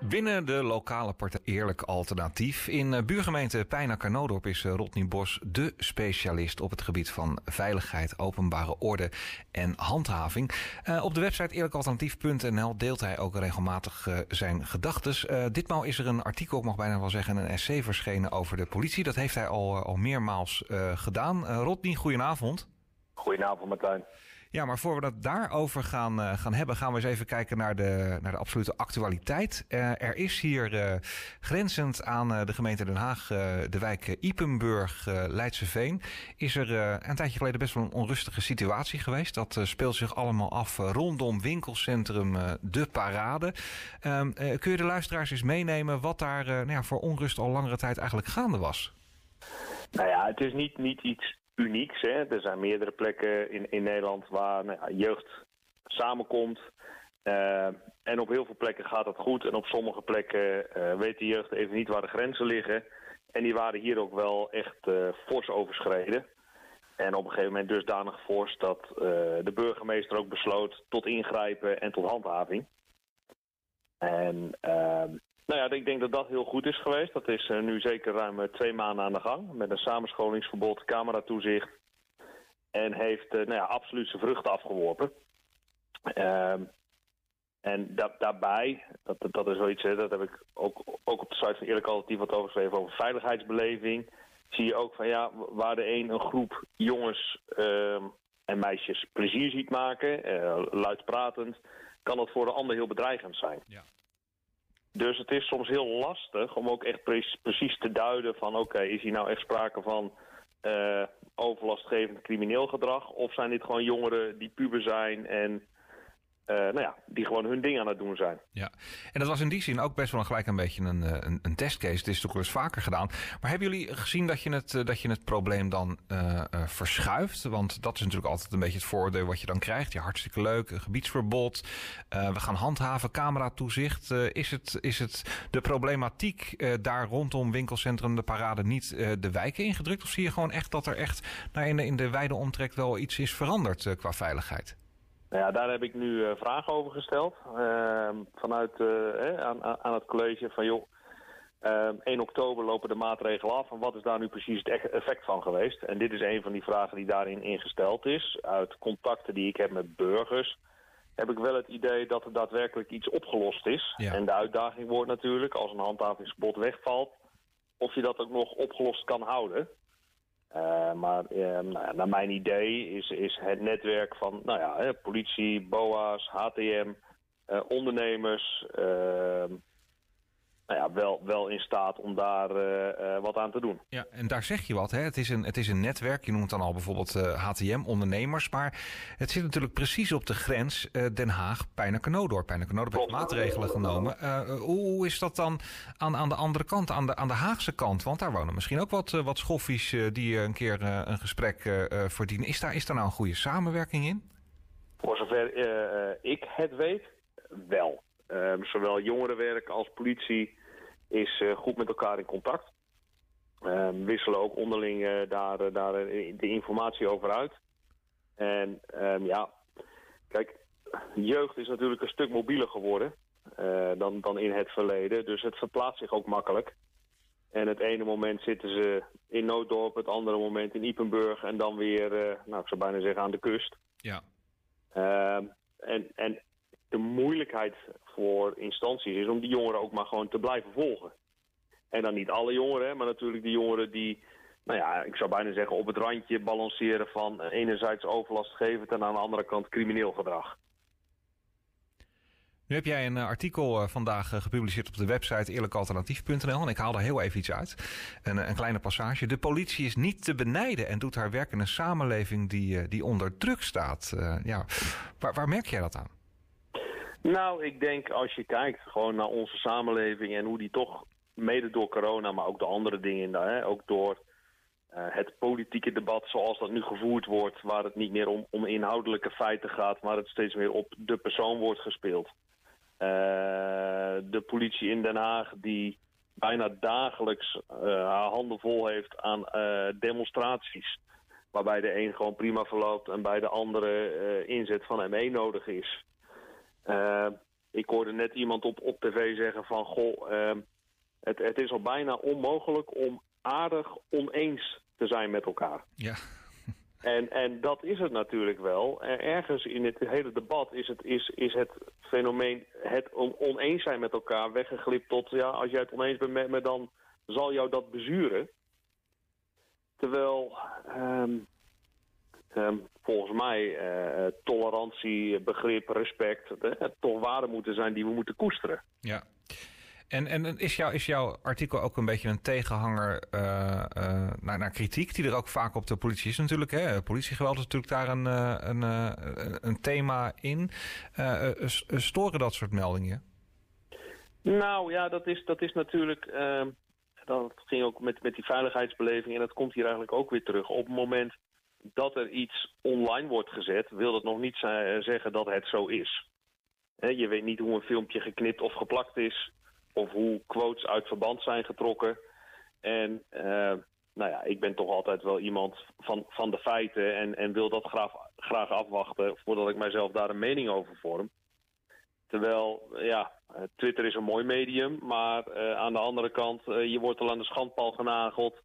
Binnen de lokale partij Eerlijk Alternatief. In eh, buurgemeente Pijnacker-Noodorp is eh, Rodney Bos de specialist op het gebied van veiligheid, openbare orde en handhaving. Uh, op de website eerlijkalternatief.nl deelt hij ook regelmatig zijn gedachten. Ditmaal is er een artikel, ik mag bijna wel zeggen, een essay verschenen over de politie. Dat heeft hij al, al meermaals gedaan. Rodney, goedenavond. Goedenavond, Martijn. Ja, maar voor we dat daarover gaan, uh, gaan hebben, gaan we eens even kijken naar de, naar de absolute actualiteit. Uh, er is hier uh, grenzend aan de gemeente Den Haag, de wijk Ipenburg, Leidseveen, is er een tijdje geleden best wel een onrustige situatie geweest. Dat speelt zich allemaal af rondom winkelcentrum De Parade. Ehm, kun je de luisteraars eens meenemen wat daar nou ja, voor onrust al langere tijd eigenlijk gaande was? Nou ja, het is niet, niet iets unieks. Hè. Er zijn meerdere plekken in, in Nederland waar nou jeugd samenkomt. Uh, en op heel veel plekken gaat dat goed. En op sommige plekken uh, weet de jeugd even niet waar de grenzen liggen. En die waren hier ook wel echt uh, fors overschreden. En op een gegeven moment dusdanig fors dat de burgemeester ook besloot tot ingrijpen en tot handhaving. En ehm, nou ja, ik denk dat dat heel goed is geweest. Dat is uh, nu zeker ruim uh, twee maanden aan de gang. Met een samenscholingsverbod, cameratoezicht. En heeft uh, nou ja, absoluut zijn vruchten afgeworpen. Ehm, en da daarbij, dat, dat is wel iets, dat heb ik ook, ook op de site van Eerlijk Alternatief wat over geschreven over veiligheidsbeleving. Zie je ook van ja, waar de een een groep jongens ehm, en meisjes plezier ziet maken, luidpratend, kan dat voor de ander heel bedreigend zijn. Ja. Dus het is soms heel lastig om ook echt precies te duiden van... oké, is hier nou echt sprake van uh, overlastgevend crimineel gedrag... of zijn dit gewoon jongeren die puber zijn en uh, nou ja, die gewoon hun ding aan het doen zijn. Ja, en dat was in die zin ook best wel gelijk een beetje een, eh, een, een testcase. Het is toch wel eens vaker gedaan. Maar hebben jullie gezien dat je het, dat je het probleem dan verschuift? Want dat is natuurlijk altijd een beetje het voordeel wat je dan krijgt. Ja, hartstikke leuk, een gebiedsverbod. We gaan handhaven, cameratoezicht. Is, het, is het de problematiek daar rondom winkelcentrum De Parade niet de wijken ingedrukt? Of zie je gewoon echt dat er echt nou, in, de, in de wijde omtrek wel iets is veranderd qua veiligheid? Nou ja, daar heb ik nu uh, vragen over gesteld. Uh, vanuit uh, aan, aan het college van joh, 1 ehm, oktober lopen de maatregelen af. En wat is daar nu precies het effect van geweest? En dit is een van die vragen die daarin ingesteld is. Uit contacten die ik heb met burgers heb ik wel het idee dat er daadwerkelijk iets opgelost is. Ja. En de uitdaging wordt natuurlijk, als een handhavingsverbod wegvalt... of je dat ook nog opgelost kan houden. Uh, maar uh, nou, naar mijn idee is, is het netwerk van nou ja, politie, BOA's, HTM, uh, ondernemers ehm, nou ja, wel, wel in staat om daar uh, uh, wat aan te doen. Ja, en daar zeg je wat. Hè? Het, is een, het is een netwerk. Je noemt dan al bijvoorbeeld uh, HTM, ondernemers. Maar het zit natuurlijk precies op de grens Den Haag, Pijnacker-Noodorp. Pijnacker-Noodorp heeft maatregelen genomen. hoe is dat dan aan, aan de andere kant, aan de, aan de Haagse kant? Want daar wonen misschien ook wat, wat schoffies die een keer een gesprek verdienen. Is daar, is daar nou een goede samenwerking in? Voor zover ik het weet, wel. Um, zowel jongerenwerk als politie is uh, goed met elkaar in contact. Um, wisselen ook onderling uh, daar, uh, daar de informatie over uit. En um, ja, kijk, jeugd is natuurlijk een stuk mobieler geworden dan, dan in het verleden. Dus het verplaatst zich ook makkelijk. En het ene moment zitten ze in Nooddorp, het andere moment in Ipenburg... en dan weer, nou, ik zou bijna zeggen, aan de kust. Ja. en, en de moeilijkheid voor instanties is om die jongeren ook maar gewoon te blijven volgen. En dan niet alle jongeren, maar natuurlijk die jongeren die, nou ja, ik zou bijna zeggen op het randje balanceren van enerzijds overlastgevend en aan de andere kant crimineel gedrag. Nu heb jij een eh, artikel eh, vandaag eh, gepubliceerd op de website eerlijkalternatief.nl en ik haal er heel even iets uit. Een, een, kleine passage. De politie is niet te benijden en doet haar werk in een samenleving die, die onder druk staat. Ja, waar, waar merk jij dat aan? Nou, ik denk als je kijkt gewoon naar onze samenleving en hoe die toch mede door corona, maar ook de andere dingen, hè, ook door uh, het politieke debat zoals dat nu gevoerd wordt, waar het niet meer om, om inhoudelijke feiten gaat, maar het steeds meer op de persoon wordt gespeeld. Uh, de politie in Den Haag die bijna dagelijks uh, haar handen vol heeft aan demonstraties. Waarbij de een gewoon prima verloopt en bij de andere inzet van ME nodig is. Uh, ik hoorde net iemand op, op tv zeggen van... Goh, ehm, het, het is al bijna onmogelijk om aardig oneens te zijn met elkaar. Ja. En, en dat is het natuurlijk wel. Ergens in het hele debat is het, is, is het fenomeen het oneens zijn met elkaar weggeglipt tot... ja, als jij het oneens bent met me, dan zal jou dat bezuren. Terwijl um, um, volgens mij uh, tolerantie, begrip, respect... Toch waarden moeten zijn die we moeten koesteren. Ja. En, en is, jou, is jouw artikel ook een beetje een tegenhanger uh, uh, naar, naar, kritiek, die er ook vaak op de politie is natuurlijk. Hè? Politiegeweld is natuurlijk daar een, een, een thema in. storen dat soort meldingen? Nou ja, dat is, dat is natuurlijk. Ehm, dat ging ook met, met die veiligheidsbeleving en dat komt hier eigenlijk ook weer terug. Op het moment dat er iets online wordt gezet, wil dat nog niet zeggen dat het zo is. je weet niet hoe een filmpje geknipt of geplakt is of hoe quotes uit verband zijn getrokken. En uh, nou ja, ik ben toch altijd wel iemand van, van de feiten en, en wil dat graag, graag afwachten voordat ik mijzelf daar een mening over vorm. Terwijl, ja, Twitter is een mooi medium, maar uh, aan de andere kant, je wordt al aan de schandpaal genageld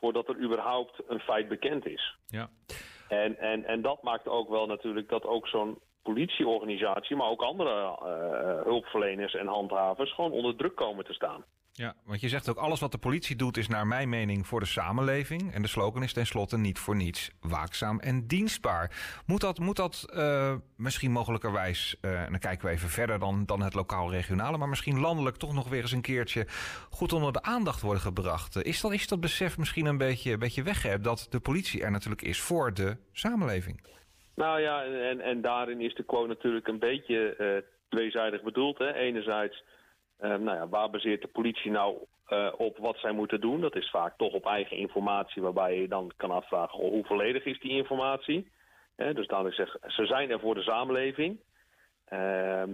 voordat er überhaupt een feit bekend is. Ja. En, en, en dat maakt ook wel natuurlijk dat ook zo'n politieorganisatie, maar ook andere uh, hulpverleners en handhavers gewoon onder druk komen te staan. Ja, want je zegt ook alles wat de politie doet is naar mijn mening voor de samenleving. En de slogan is tenslotte niet voor niets. Waakzaam en dienstbaar. Moet dat, moet dat uh, misschien mogelijkerwijs, uh, en dan kijken we even verder dan, dan het lokaal-regionale, maar misschien landelijk toch nog weer eens een keertje goed onder de aandacht worden gebracht? Is dat, is dat besef misschien een beetje, een beetje weggehebt dat de politie er natuurlijk is voor de samenleving? Nou ja, en, en daarin is de quote natuurlijk een beetje tweezijdig bedoeld. Hè. Enerzijds, nou ja, waar baseert de politie nou uh, op wat zij moeten doen? Dat is vaak toch op eigen informatie, waarbij je dan kan afvragen oh, hoe volledig is die informatie. dus dan ik zeg, ze zijn er voor de samenleving. Ehm,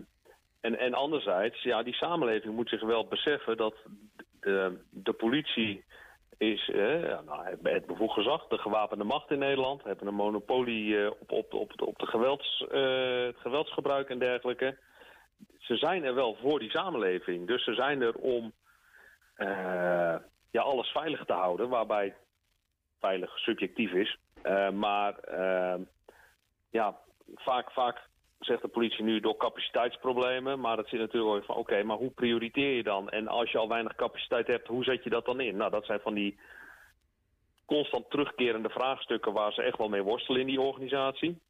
en, en anderzijds, ja, die samenleving moet zich wel beseffen dat de, de politie is eh, nou, het bevoegd gezag, de gewapende macht in Nederland, hebben een monopolie uh, op, op, op, op de het geweldsgebruik en dergelijke. Ze zijn er wel voor die samenleving. Dus ze zijn er om uh, ja, alles veilig te houden, waarbij veilig subjectief is. maar ja, vaak, vaak zegt de politie nu door capaciteitsproblemen. Maar dat zit natuurlijk ook van oké, maar hoe prioriteer je dan? En als je al weinig capaciteit hebt, hoe zet je dat dan in? Nou, dat zijn van die constant terugkerende vraagstukken waar ze echt wel mee worstelen in die organisatie.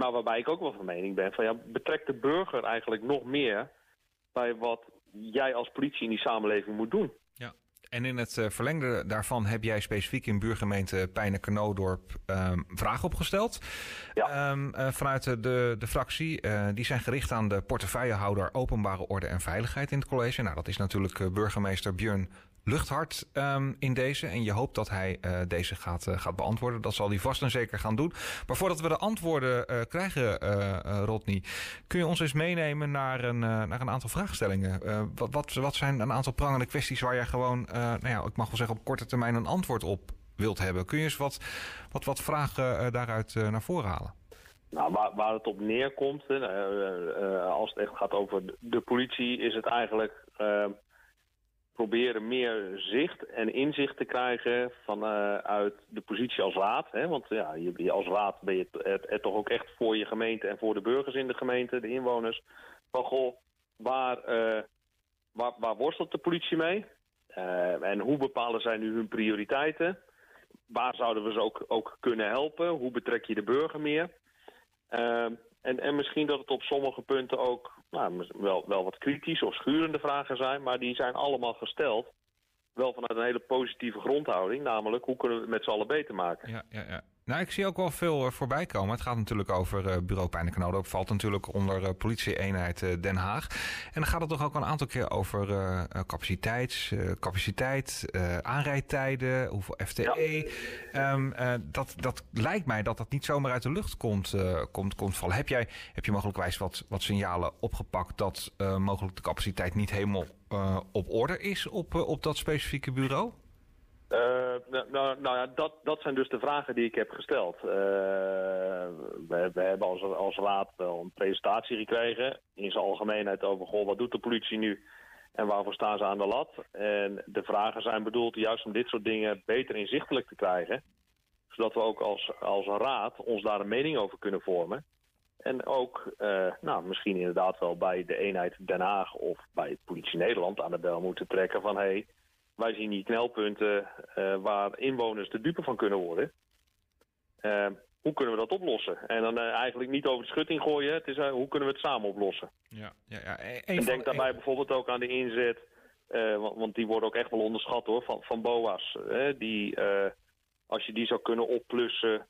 Maar waarbij ik ook wel van mening ben van ja, betrek de burger eigenlijk nog meer bij wat jij als politie in die samenleving moet doen. En in het eh, verlengde daarvan heb jij specifiek in buurgemeente Pijnen-Knoodorp um, vragen opgesteld. Ja. Um, uh, vanuit de, de fractie. Uh, die zijn gericht aan de portefeuillehouder openbare orde en veiligheid in het college. Nou, dat is natuurlijk burgemeester Björn luchthart um, in deze. En je hoopt dat hij uh, deze gaat, uh, gaat beantwoorden. Dat zal hij vast en zeker gaan doen. Maar voordat we de antwoorden uh, krijgen, Rodney, kun je ons eens meenemen naar een, naar een aantal vraagstellingen. wat, wat, wat zijn een aantal prangende kwesties waar jij gewoon, nou ja, ik mag wel zeggen, op korte termijn een antwoord op wilt hebben? Kun je eens wat, wat, wat vragen daaruit naar voren halen? Nou, waar, waar het op neerkomt, als het echt gaat over de politie, is het eigenlijk proberen meer zicht en inzicht te krijgen vanuit uh, de positie als raad. Hè? Want ja, je, als raad ben je het, het, toch ook echt voor je gemeente en voor de burgers in de gemeente, de inwoners. Van goh, waar, uh, waar, waar worstelt de politie mee? Uh, en hoe bepalen zij nu hun prioriteiten? Waar zouden we ze ook, ook kunnen helpen? Hoe betrek je de burger meer? En, en misschien dat het op sommige punten ook nou, wel, wel wat kritisch of schurende vragen zijn, maar die zijn allemaal gesteld. Wel vanuit een hele positieve grondhouding, namelijk hoe kunnen we het met z'n allen beter maken. Ja, ja, ja. Nou, ik zie ook wel veel uh, voorbij komen. Het gaat natuurlijk over uh, bureau Pijnenknoden. Dat valt natuurlijk onder uh, politie-eenheid Den Haag. En dan gaat het toch ook een aantal keer over capaciteit, capaciteit aanrijdtijden, hoeveel FTE. Ja. Um, dat, dat lijkt mij dat dat niet zomaar uit de lucht komt, komt, komt vallen. Heb, jij, heb je mogelijkwijs wat, wat signalen opgepakt dat mogelijk de capaciteit niet helemaal op orde is op, op dat specifieke bureau? Uh, nou, nou, nou, ja, dat, dat zijn dus de vragen die ik heb gesteld. Uh, we, we, hebben als, raad wel een presentatie gekregen in zijn algemeenheid over goh, wat doet de politie nu en waarvoor staan ze aan de lat. En de vragen zijn bedoeld juist om dit soort dingen beter inzichtelijk te krijgen. Zodat we ook als, als raad ons daar een mening over kunnen vormen. En ook uh, nou, misschien inderdaad wel bij de eenheid Den Haag of bij Politie Nederland aan de bel moeten trekken van hey, wij zien die knelpunten uh, waar inwoners de dupe van kunnen worden. Uh, hoe kunnen we dat oplossen? En dan eigenlijk niet over de schutting gooien, het is hoe kunnen we het samen oplossen? Ja, ja, ja. en denk daarbij bijvoorbeeld ook aan de inzet, want, want, die worden ook echt wel onderschat hoor, van, van BOA's. die, als je die zou kunnen opplussen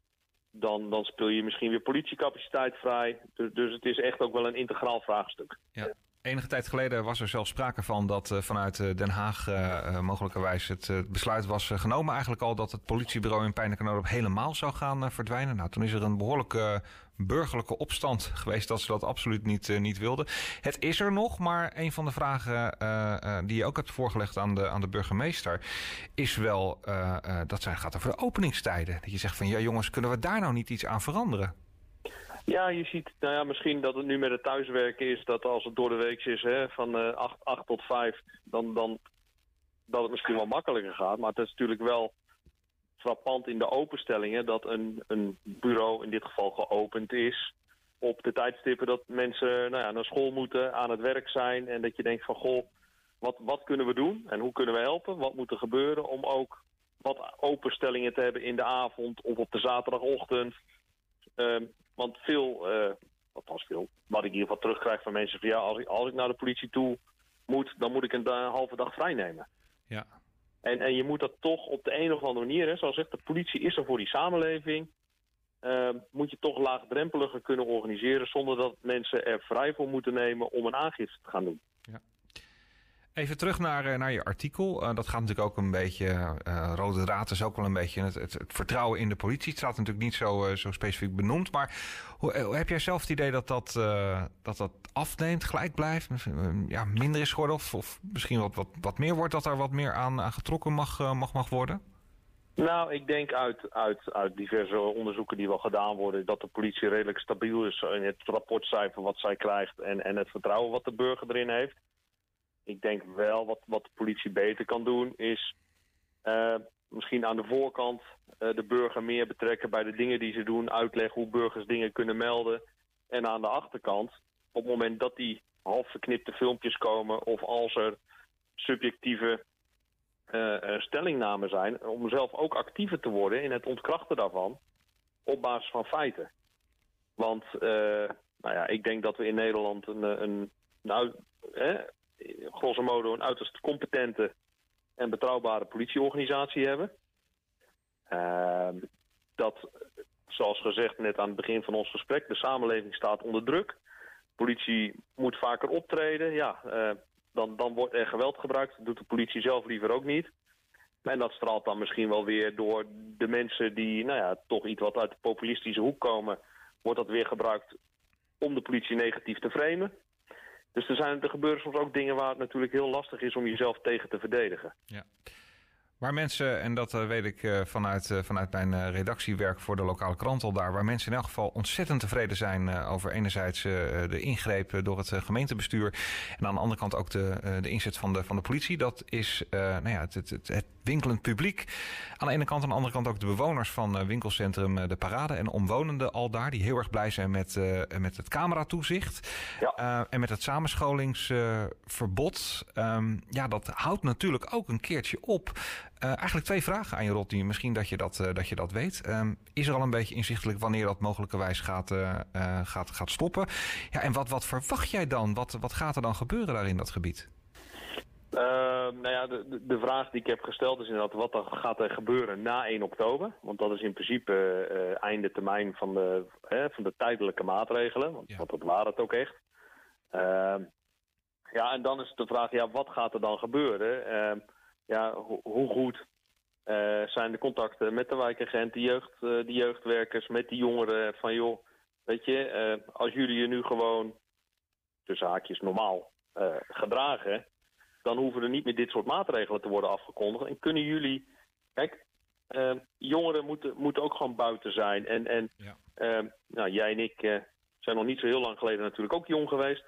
dan, dan speel je misschien weer politiecapaciteit vrij. Dus, dus het is echt ook wel een integraal vraagstuk. Ja. Enige tijd geleden was er zelfs sprake van dat uh, vanuit uh, Den Haag uh, mogelijkerwijs het besluit was genomen eigenlijk al dat het politiebureau in Pijnenkanodop helemaal zou gaan verdwijnen. Nou, toen is er een behoorlijke burgerlijke opstand geweest dat ze dat absoluut niet, niet wilden. Het is er nog, maar een van de vragen die je ook hebt voorgelegd aan de, aan de burgemeester is wel, dat zijn, gaat over de openingstijden. Dat je zegt van ja jongens, kunnen we daar nou niet iets aan veranderen? Ja, je ziet nou ja, misschien dat het nu met het thuiswerken is dat als het door de week is hè, van uh, 8, 8 tot 5, dan, dan dat het misschien wel makkelijker gaat. Maar het is natuurlijk wel frappant in de openstellingen dat een, een bureau in dit geval geopend is op de tijdstippen dat mensen nou ja, naar school moeten, aan het werk zijn en dat je denkt van goh, wat, wat kunnen we doen en hoe kunnen we helpen? Wat moet er gebeuren om ook wat openstellingen te hebben in de avond of op de zaterdagochtend? Uh, want veel, uh, althans veel, wat ik in ieder geval terugkrijg van mensen van ja, als ik, als ik naar de politie toe moet, dan moet ik een, een halve dag vrij nemen. Ja. En, en je moet dat toch op de een of andere manier, hè, zoals zegt, de politie is er voor die samenleving. Uh, moet je toch laagdrempeliger kunnen organiseren zonder dat mensen er vrij voor moeten nemen om een aangifte te gaan doen. Even terug naar, eh, naar je artikel. Uh, dat gaat natuurlijk ook een beetje, uh, rode draad is ook wel een beetje het, vertrouwen in de politie. Het staat natuurlijk niet zo, zo specifiek benoemd. Maar heb jij zelf het idee dat dat, dat, dat afneemt, gelijk blijft? Ja, minder is geworden of, misschien wat, wat, wat meer wordt, dat er wat meer aan, aan getrokken mag, mag, mag worden? Nou, ik denk uit, uit, uit diverse onderzoeken die wel gedaan worden... dat de politie redelijk stabiel is in het rapportcijfer wat zij krijgt... en, en het vertrouwen wat de burger erin heeft ik denk wel wat, wat de politie beter kan doen is uh, misschien aan de voorkant uh, de burger meer betrekken bij de dingen die ze doen. Uitleggen hoe burgers dingen kunnen melden. En aan de achterkant, op het moment dat die half verknipte filmpjes komen of als er subjectieve uh, stellingnamen zijn, om zelf ook actiever te worden in het ontkrachten daarvan op basis van feiten. Want nou ja, ik denk dat we in Nederland een, een nou, grosso modo een uiterst competente en betrouwbare politieorganisatie hebben. Uh, dat, zoals gezegd net aan het begin van ons gesprek, de samenleving staat onder druk. Politie moet vaker optreden. Ja, uh, dan, dan wordt er geweld gebruikt. Dat doet de politie zelf liever ook niet. En dat straalt dan misschien wel weer door de mensen die nou ja, toch iets wat uit de populistische hoek komen, wordt dat weer gebruikt om de politie negatief te framen. Dus er, zijn, er gebeuren soms ook dingen waar het natuurlijk heel lastig is om jezelf tegen te verdedigen. Ja. Waar mensen, en dat uh, weet ik uh, vanuit, uh, vanuit mijn redactiewerk voor de lokale krant al daar, waar mensen in elk geval ontzettend tevreden zijn over enerzijds de ingreep door het gemeentebestuur en aan de andere kant ook de, de inzet van de, van de politie. Dat is nou ja, het, het, het, winkelend publiek. Aan de ene kant, aan de andere kant ook de bewoners van winkelcentrum De Parade en omwonenden al daar, die heel erg blij zijn met, met het cameratoezicht ja. en met het samenscholingsverbod. Um, ja, dat houdt natuurlijk ook een keertje op. Uh, eigenlijk twee vragen aan je, Rodney. Misschien dat je dat, uh, dat, je dat weet. Um, is er al een beetje inzichtelijk wanneer dat mogelijkerwijs gaat, uh, gaat, gaat stoppen? Ja, en wat, wat verwacht jij dan? Wat, wat gaat er dan gebeuren daar in dat gebied? nou ja, de, de vraag die ik heb gesteld is inderdaad... wat er gaat er gebeuren na 1 oktober? Want dat is in principe einde termijn van de, van de tijdelijke maatregelen. Want, ja. want dat waren het ook echt. Ehm, ja, en dan is de vraag, ja, wat gaat er dan gebeuren? Ja, ho hoe goed uh, zijn de contacten met de wijkagent, de, jeugd, uh, de jeugdwerkers, met die jongeren. Van joh, weet je, uh, als jullie je nu gewoon tussen haakjes normaal gedragen, dan hoeven er niet meer dit soort maatregelen te worden afgekondigd. En kunnen jullie, kijk, jongeren moeten, moeten ook gewoon buiten zijn. En, en Ja. nou, jij en ik eh, zijn nog niet zo heel lang geleden natuurlijk ook jong geweest.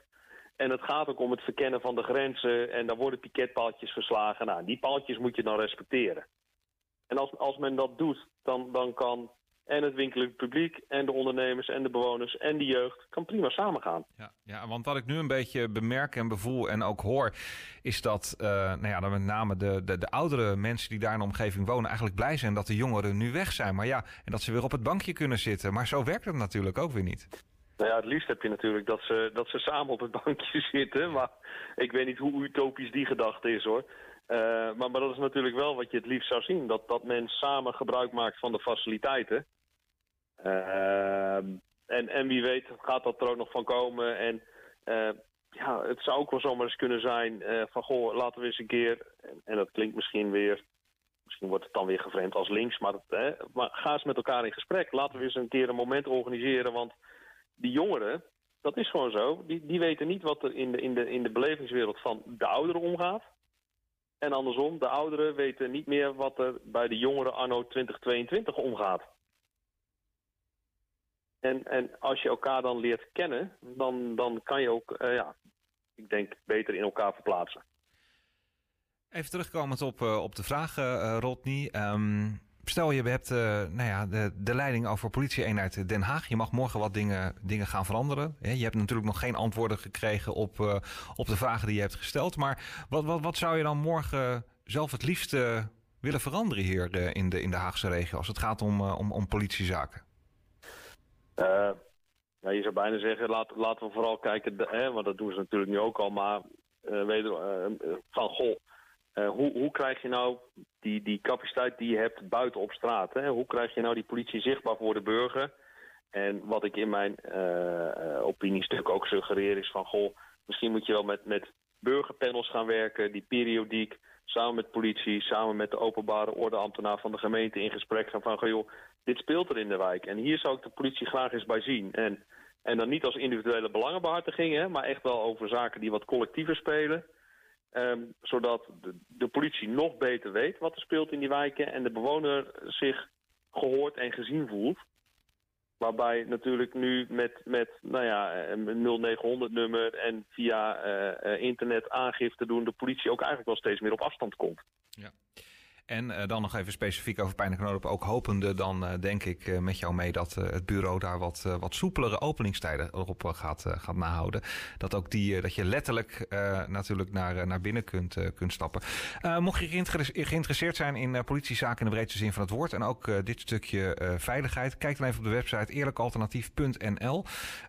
En het gaat ook om het verkennen van de grenzen. En daar worden piketpaaltjes verslagen. Nou, die paaltjes moet je dan respecteren. En als, als men dat doet, dan, dan kan en het winkelend publiek... en de ondernemers en de bewoners en de jeugd... kan prima samengaan. Ja, ja, want wat ik nu een beetje bemerk en bevoel en ook hoor, is dat eh, nou ja, dan met name de, de, de oudere mensen die daar in de omgeving wonen eigenlijk blij zijn dat de jongeren nu weg zijn. Maar ja, en dat ze weer op het bankje kunnen zitten. Maar zo werkt het natuurlijk ook weer niet. Nou ja, het liefst heb je natuurlijk dat ze, dat ze samen op het bankje zitten. Maar ik weet niet hoe utopisch die gedachte is hoor. Eh, maar, maar dat is natuurlijk wel wat je het liefst zou zien. Dat, dat men samen gebruik maakt van de faciliteiten. Ehm, en, en wie weet gaat dat er ook nog van komen. En eh, ja, het zou ook wel zomaar eens kunnen zijn eh, van goh, laten we eens een keer... En, en dat klinkt misschien weer... Misschien wordt het dan weer gevreemd als links, maar, hè, maar ga eens met elkaar in gesprek. Laten we eens een keer een moment organiseren, want die jongeren, dat is gewoon zo, die, die weten niet wat er in de, in, de, in de belevingswereld van de ouderen omgaat. En andersom, de ouderen weten niet meer wat er bij de jongeren anno 2022 omgaat. En, en als je elkaar dan leert kennen, dan, dan kan je ook, eh, ja, ik denk, beter in elkaar verplaatsen. Even terugkomend op, eh, op de vraag, eh, Rodney. Ehm, stel je hebt eh, nou ja, de, de leiding over politie-eenheid Den Haag. Je mag morgen wat dingen, dingen gaan veranderen. Je hebt natuurlijk nog geen antwoorden gekregen op, eh, op de vragen die je hebt gesteld. Maar wat, wat, wat zou je dan morgen zelf het liefst willen veranderen hier eh, in, de, in de Haagse regio als het gaat om, om, om politiezaken? Ja, je zou bijna zeggen, laat, laten we vooral kijken, hè, want dat doen ze natuurlijk nu ook al, maar eh, weder, van goh, eh, hoe, hoe krijg je nou die, die capaciteit die je hebt buiten op straat? Hè? Hoe krijg je nou die politie zichtbaar voor de burger? En wat ik in mijn eh, opiniestuk ook suggereer is van goh, misschien moet je wel met, met burgerpanels gaan werken die periodiek samen met politie, samen met de openbare ordeambtenaar van de gemeente in gesprek gaan van goh, dit speelt er in de wijk. En hier zou ik de politie graag eens bij zien. En, en dan niet als individuele belangenbehartiging, hè, maar echt wel over zaken die wat collectiever spelen. Ehm, zodat de, politie nog beter weet wat er speelt in die wijken en de bewoner zich gehoord en gezien voelt. Waarbij natuurlijk nu met, met nou ja, een 0900-nummer en via eh, eh, internet aangifte doen... de politie ook eigenlijk wel steeds meer op afstand komt. En eh, dan nog even specifiek over pijnlijke noodop. Ook hopende dan eh, denk ik eh, met jou mee dat het bureau daar wat, wat soepelere openingstijden op gaat, gaat nahouden. Dat ook die, dat je letterlijk natuurlijk naar, naar binnen kunt, kunt stappen. Mocht je geïnter- geïnteresseerd zijn in politiezaken in de breedste zin van het woord. En ook dit stukje veiligheid. Kijk dan even op de website eerlijkalternatief.nl.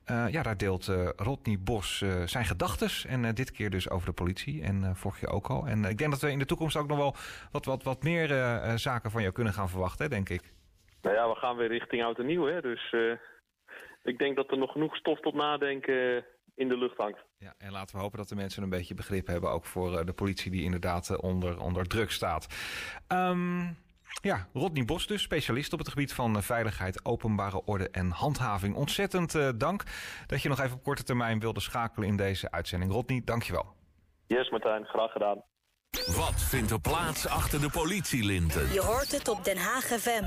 Ja, daar deelt Rodney Bos zijn gedachtes. En dit keer dus over de politie. En vorig jaar ook al. En ik denk dat we in de toekomst ook nog wel wat, wat, wat meer eh, eh, zaken van jou kunnen gaan verwachten, denk ik. Nou ja, we gaan weer richting oud en nieuw, hè. Dus eh, ik denk dat er nog genoeg stof tot nadenken in de lucht hangt. Ja, en laten we hopen dat de mensen een beetje begrip hebben, ook voor de politie die inderdaad onder, onder druk staat. Ehm, ja, Rodney Bos dus, specialist op het gebied van veiligheid, openbare orde en handhaving. Ontzettend dank dat je nog even op korte termijn wilde schakelen in deze uitzending. Rodney, dankjewel. Yes, Martijn, graag gedaan. Wat vindt er plaats achter de politielinten? Je hoort het op Den Haag FM.